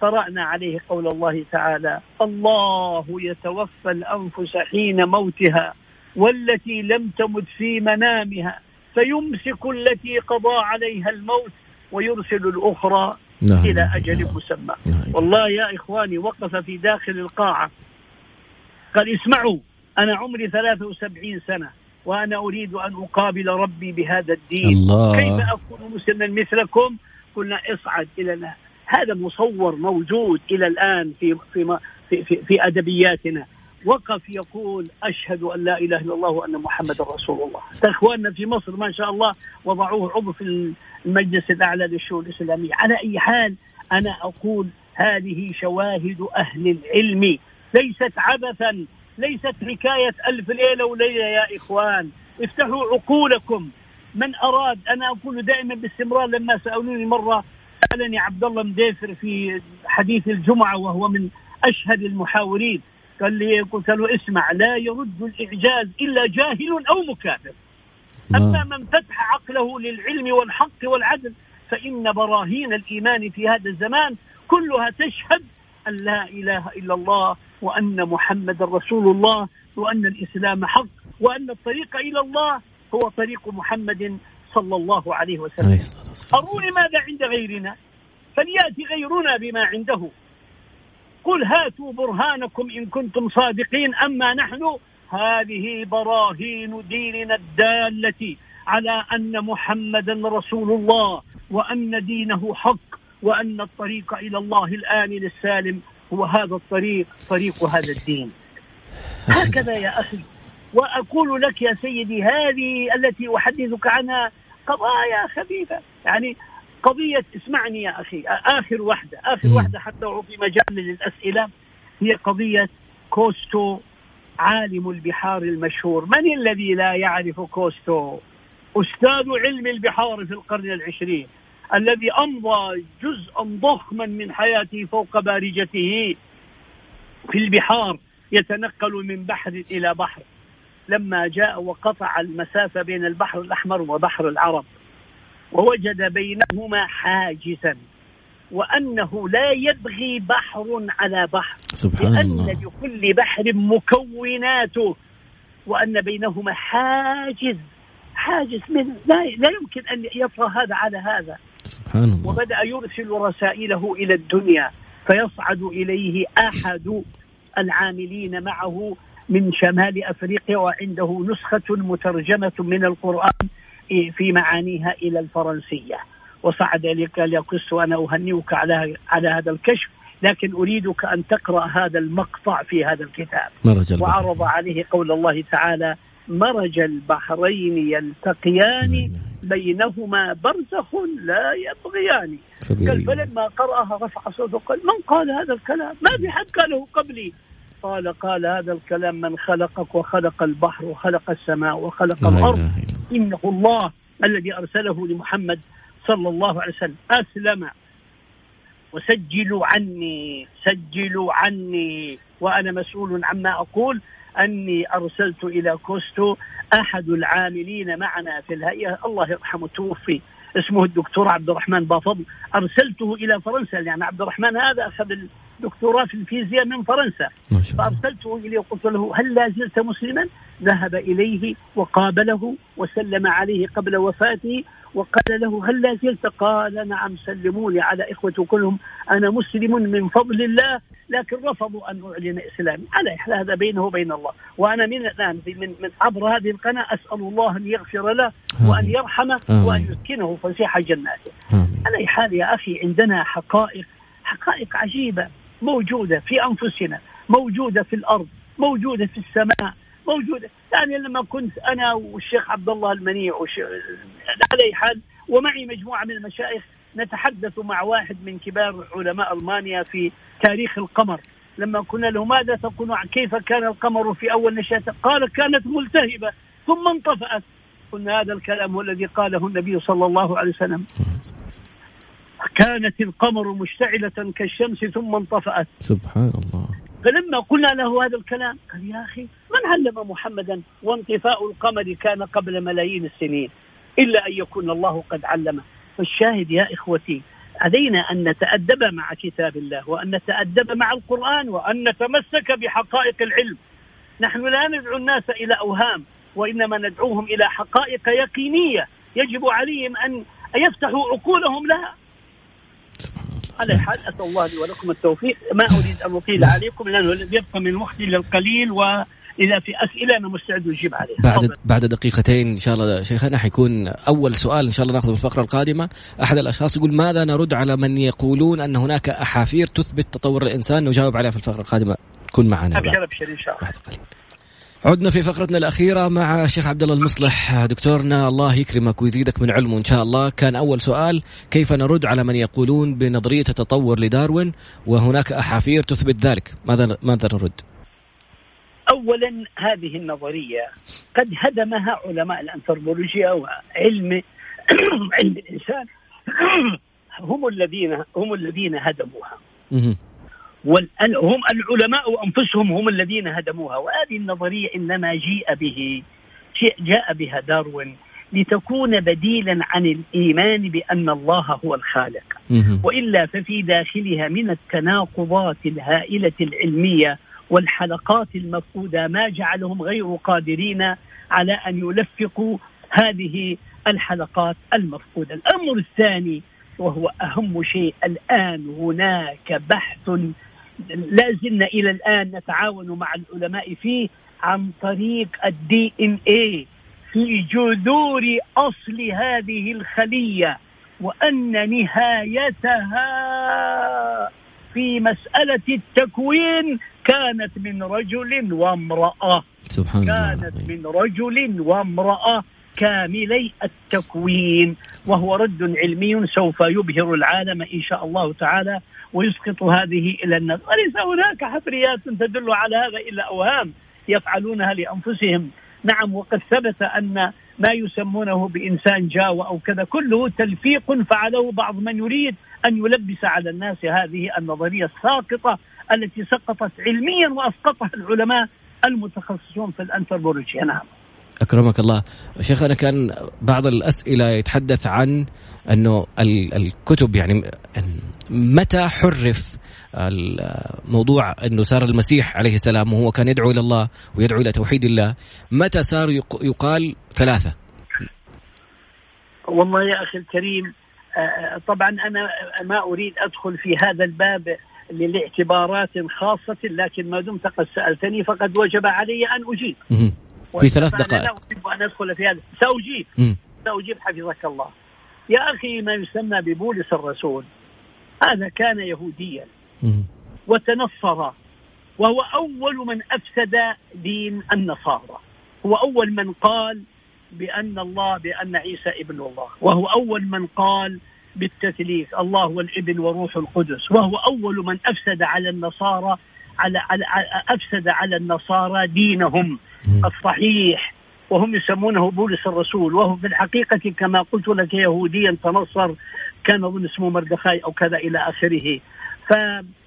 [SPEAKER 3] قرأنا عليه قول الله تعالى الله يتوفى الأنفس حين موتها والتي لم تمت في منامها فيمسك التي قضى عليها الموت ويرسل الأخرى
[SPEAKER 2] لا
[SPEAKER 3] إلى أجل. مسمى. والله يا إخواني وقف في داخل القاعة قال اسمعوا أنا عمري 73 سنة وأنا أريد أن أقابل ربي بهذا الدين
[SPEAKER 2] الله.
[SPEAKER 3] كيف أكون مسلما مثلكم قلنا اصعد إلى هذا مصور موجود إلى الآن في في في, في, في أدبياتنا. وقف يقول أشهد أن لا إله إلا الله وأن محمد رسول الله. إخواننا في مصر ما شاء الله وضعوه عضو في المجلس الأعلى للشؤون الإسلامية. على أي حال أنا أقول هذه شواهد أهل العلم. ليست عبثا ليست حكاية ألف ليلة وليلة يا إخوان. افتحوا عقولكم. من أراد أنا أقول دائما باستمرار لما سألوني مرة سألني عبد الله مديفر في حديث الجمعة وهو من أشهد المحاورين. قال لي قلت له اسمع لا يرد الإعجاز إلا جاهل أو مكافر. أما من فتح عقله للعلم والحق والعدل فإن براهين الإيمان في هذا الزمان كلها تشهد أن لا إله إلا الله وأن محمد رسول الله وأن الإسلام حق وأن الطريق إلى الله هو طريق محمد صلى الله عليه وسلم. أروني ماذا عند غيرنا؟ فليأتي غيرنا بما عنده. قل هاتوا برهانكم إن كنتم صادقين أما نحن هذه براهين ديننا الدالة على أن محمدا رسول الله وأن دينه حق وأن الطريق إلى الله الآمن السالم هو هذا الطريق طريق هذا الدين. هكذا يا أخي. وأقول لك يا سيدي هذه التي أحدثك عنها قضايا خفيفة. يعني قضية اسمعني يا أخي آخر واحدة آخر واحدة حتى في مجال للأسئلة هي قضية كوستو عالم البحار المشهور. من الذي لا يعرف كوستو؟ أستاذ علم البحار في القرن العشرين الذي أمضى جزءا ضخما من حياته فوق بارجته في البحار يتنقل من بحر إلى بحر. لما جاء وقطع المسافة بين البحر الأحمر وبحر العرب ووجد بينهما حاجزا وأنه لا يبغي بحر على بحر
[SPEAKER 2] سبحان
[SPEAKER 3] لأن
[SPEAKER 2] الله.
[SPEAKER 3] لكل بحر مكوناته وأن بينهما حاجز حاجز من لا, لا يمكن أن يطرى هذا على هذا
[SPEAKER 2] سبحان الله
[SPEAKER 3] وبدأ يرسل رسائله إلى الدنيا فيصعد إليه أحد العاملين معه من شمال أفريقيا وعنده نسخة مترجمة من القرآن في معانيها إلى الفرنسية. وصعد إليك ليقص وأنا أهنئك على على هذا الكشف لكن أريدك أن تقرأ هذا المقطع في هذا الكتاب.
[SPEAKER 2] مرج
[SPEAKER 3] وعرض عليه قول الله تعالى مرج البحرين يلتقيان بينهما برزخ لا يبغيان. قال فلما قرأها رفع صوته قال من قال هذا الكلام؟ ما في حد قاله قبلي. قال قال هذا الكلام من خلقك وخلق البحر وخلق السماء وخلق
[SPEAKER 2] إله إلا الله.
[SPEAKER 3] الذي أرسله لمحمد صلى الله عليه وسلم. أسلم. وسجلوا عني سجلوا عني. وأنا مسؤول عما أقول. أني أرسلت إلى كوستو أحد العاملين معنا في الهيئة. الله يرحمه. توفي. اسمه الدكتور عبد الرحمن بافضل. أرسلته إلى فرنسا يعني عبد الرحمن هذا أخذ الدكتوراه في الفيزياء من فرنسا. فأرسلته إليه وقلت له هل لا زلت مسلما؟ ذهب إليه وقابله وسلم عليه قبل وفاته وقال له هل لا زلت قال نعم سلموا لي على إخوتي كلهم أنا مسلم من فضل الله لكن رفضوا أن أعلن إسلامي على هذا بينه وبين الله وأنا من الآن من, من عبر هذه القناة أسأل الله أن يغفر له وأن. يرحمه. وأن يسكنه فسيح جناته. على أي حال يا أخي عندنا حقائق حقائق عجيبة موجودة في أنفسنا موجودة في الأرض موجودة في السماء موجودة. يعني لما كنت أنا والشيخ عبد الله المنيع. على حال ومعي مجموعة من المشايخ نتحدث مع واحد من كبار علماء ألمانيا في تاريخ القمر. لما قلنا له ماذا تقول كيف كان القمر في أول نشاته قال كانت ملتهبة ثم انطفأت. قلنا هذا الكلام هو الذي قاله النبي صلى الله عليه وسلم. كانت القمر مشتعلة كالشمس ثم انطفأت.
[SPEAKER 2] سبحان الله.
[SPEAKER 3] فلما قلنا له هذا الكلام قال يا أخي من علم محمدا وانطفاء القمر كان قبل ملايين السنين إلا أن يكون الله قد علمه؟ فالشاهد يا إخوتي علينا أن نتأدب مع كتاب الله وأن نتأدب مع القرآن وأن نتمسك بحقائق العلم. نحن لا ندعو الناس إلى أوهام وإنما ندعوهم إلى حقائق يقينية يجب عليهم أن يفتحوا عقولهم لها. على حال أسأل الله لي ولكم التوفيق. ما أريد أن أطيل عليكم لأنه يبقى من وقتي للقليل وإذا في أسئلة أنا مستعد أجيب عليها.
[SPEAKER 2] بعد
[SPEAKER 3] تفضل.
[SPEAKER 2] بعد دقيقتين إن شاء الله شيخنا حيكون أول سؤال إن شاء الله نأخذه في الفقرة القادمة. أحد الأشخاص يقول ماذا نرد على من يقولون أن هناك أحافير تثبت تطور الإنسان؟ نجاوب عليها في الفقرة القادمة. كن معنا
[SPEAKER 3] أبشر أبشر إن شاء الله.
[SPEAKER 2] بعد قليل. عدنا في فقرتنا الأخيرة مع الشيخ عبد الله المصلح. دكتورنا الله يكرمك ويزيدك من علمه إن شاء الله. كان أول سؤال كيف نرد على من يقولون بنظرية التطور لداروين وهناك أحافير تثبت ذلك؟ ماذا ماذا نرد؟
[SPEAKER 3] اولا هذه النظرية قد هدمها علماء الأنثروبولوجيا وعلم علم الإنسان. هم الذين هم الذين هدموها. هم العلماء أنفسهم هم الذين هدموها وهذه النظرية إنما جيء به جاء بها داروين لتكون بديلا عن الإيمان بأن الله هو الخالق. وإلا ففي داخلها من التناقضات الهائلة العلمية والحلقات المفقودة ما جعلهم غير قادرين على أن يلفقوا هذه الحلقات المفقودة. الأمر الثاني وهو أهم شيء الآن هناك بحث لا زلنا إلى الآن نتعاون مع العلماء فيه عن طريق الدي إن اي في جذور أصل هذه الخلية وأن نهايتها في مسألة التكوين كانت من رجل وامرأة
[SPEAKER 2] سبحان الله
[SPEAKER 3] كانت
[SPEAKER 2] العظيم.
[SPEAKER 3] من رجل وامرأة كاملي التكوين وهو رد علمي سوف يبهر العالم إن شاء الله تعالى ويسقط هذه إلى الناس. وليس هناك حفريات تدل على هذا إلا أوهام يفعلونها لأنفسهم؟ نعم وقد ثبت أن ما يسمونه بإنسان جاوى أو كذا كله تلفيق فعله بعض من يريد أن يلبس على الناس هذه النظرية الساقطة التي سقطت علميا وأسقطها العلماء المتخصصون في الأنثروبولوجيا. نعم.
[SPEAKER 2] أكرمك الله. شيخ أنا كان بعض الأسئلة يتحدث عن ال- الكتب يعني متى حرف الموضوع أنه صار المسيح عليه السلام وهو كان يدعو إلى الله ويدعو إلى توحيد الله متى صار يق- يقال ثلاثة؟
[SPEAKER 3] والله يا أخي الكريم آه، طبعا أنا ما أريد أدخل في هذا الباب لاعتبارات خاصة لكن ما دمت قد سألتني فقد وجب علي أن
[SPEAKER 2] أجيب. في ثلاث دقائق.
[SPEAKER 3] لا اريد أن أدخل في هذا.
[SPEAKER 2] سأجيب.
[SPEAKER 3] سأجيب حفظك الله. يا أخي ما يسمى ببولس الرسول. هذا كان يهوديا. وتنصر. وهو أول من أفسد دين النصارى. هو أول من قال بأن الله بأن عيسى ابن الله. وهو أول من قال بالتثليث الله والابن وروح القدس. وهو أول من أفسد على النصارى على, على أفسد على النصارى دينهم. الصحيح. وهم يسمونه بولس الرسول. وهو في الحقيقة كما قلت لك يهوديا تنصر كان أظن اسمه مردخاي أو كذا إلى آخره. ف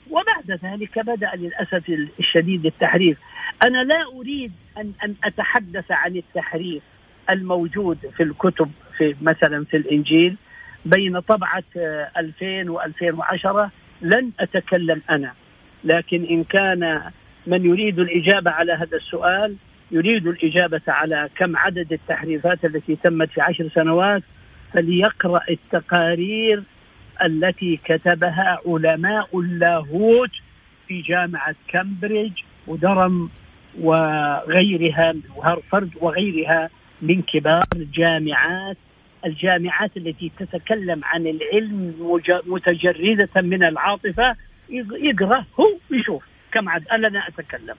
[SPEAKER 3] وبعد ذلك بدأ للأسف الشديد التحريف أنا لا أريد أن, أن أتحدث عن التحريف الموجود في الكتب في مثلا في الإنجيل بين طبعة آه، 2000 و2010 لن أتكلم أنا. لكن إن كان من يريد الإجابة على هذا السؤال يريد الإجابة على كم عدد التحريفات التي تمت في عشر سنوات فليقرأ التقارير التي كتبها علماء اللاهوت في جامعة كامبريدج ودرم وغيرها وهارفرد وغيرها من كبار الجامعات الجامعات التي تتكلم عن العلم متجردة من العاطفة يق- يقرأ هو يشوف كم عدد؟ أنا لا أتكلم.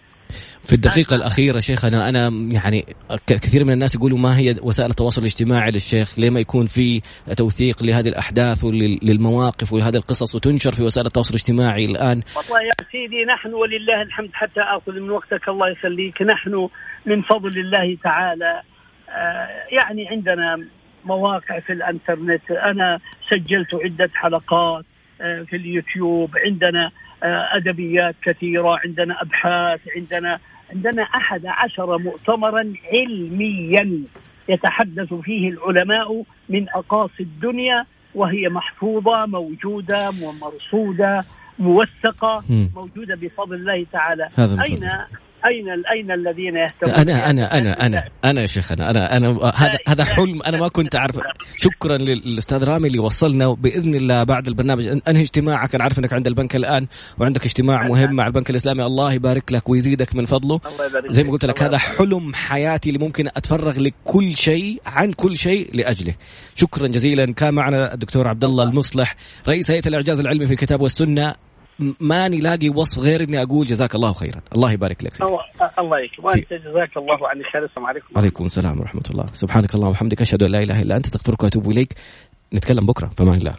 [SPEAKER 2] في الدقيقة الأخيرة شيخنا أنا يعني كثير من الناس يقولوا ما هي وسائل التواصل الاجتماعي للشيخ؟ ليه ما يكون في توثيق لهذه الأحداث وللمواقف ولهذه القصص وتنشر في وسائل التواصل الاجتماعي الآن؟
[SPEAKER 3] والله يا سيدي نحن ولله الحمد حتى اخذ من وقتك الله يخليك نحن من فضل الله تعالى. آه، يعني عندنا مواقع في الإنترنت. أنا سجلت عدة حلقات. في اليوتيوب عندنا آه، أدبيات كثيرة عندنا أبحاث عندنا عندنا أحد عشر مؤتمرا علميا يتحدث فيه العلماء من أقاصي الدنيا وهي محفوظة موجودة ومرصودة
[SPEAKER 2] موثقة.
[SPEAKER 3] موجودة بفضل الله تعالى
[SPEAKER 2] أين.
[SPEAKER 3] أين أين الذين يهتمون
[SPEAKER 2] أنا أنا أنا أنا أنا يا شيخ أنا أنا هذا هذا حلم أنا ما كنت أعرف. شكرا للأستاذ رامي اللي وصلنا باذن الله بعد البرنامج أنهي اجتماعك. أنا عارف أنك عند البنك الآن وعندك اجتماع مهم مع البنك الإسلامي. الله يبارك لك ويزيدك من فضله. زي ما. قلت لك هذا. حلم حياتي اللي ممكن أتفرغ لكل شيء عن كل شيء لأجله. شكرا جزيلا. كان معنا الدكتور عبد الله المصلح رئيس هيئة الإعجاز العلمي في الكتاب والسنة. ماني لاقي وصف غير إني أقول جزاك الله خيرا. الله يبارك لك
[SPEAKER 3] الله يكرمك. وأنت جزاك الله عن خير السلام عليكم.
[SPEAKER 2] وعليكم السلام ورحمة الله. سبحانك اللهم وبحمدك. أشهد أن لا إله إلا أنت. أستغفرك وأتوب إليك. نتكلم بكرة. فمان الله.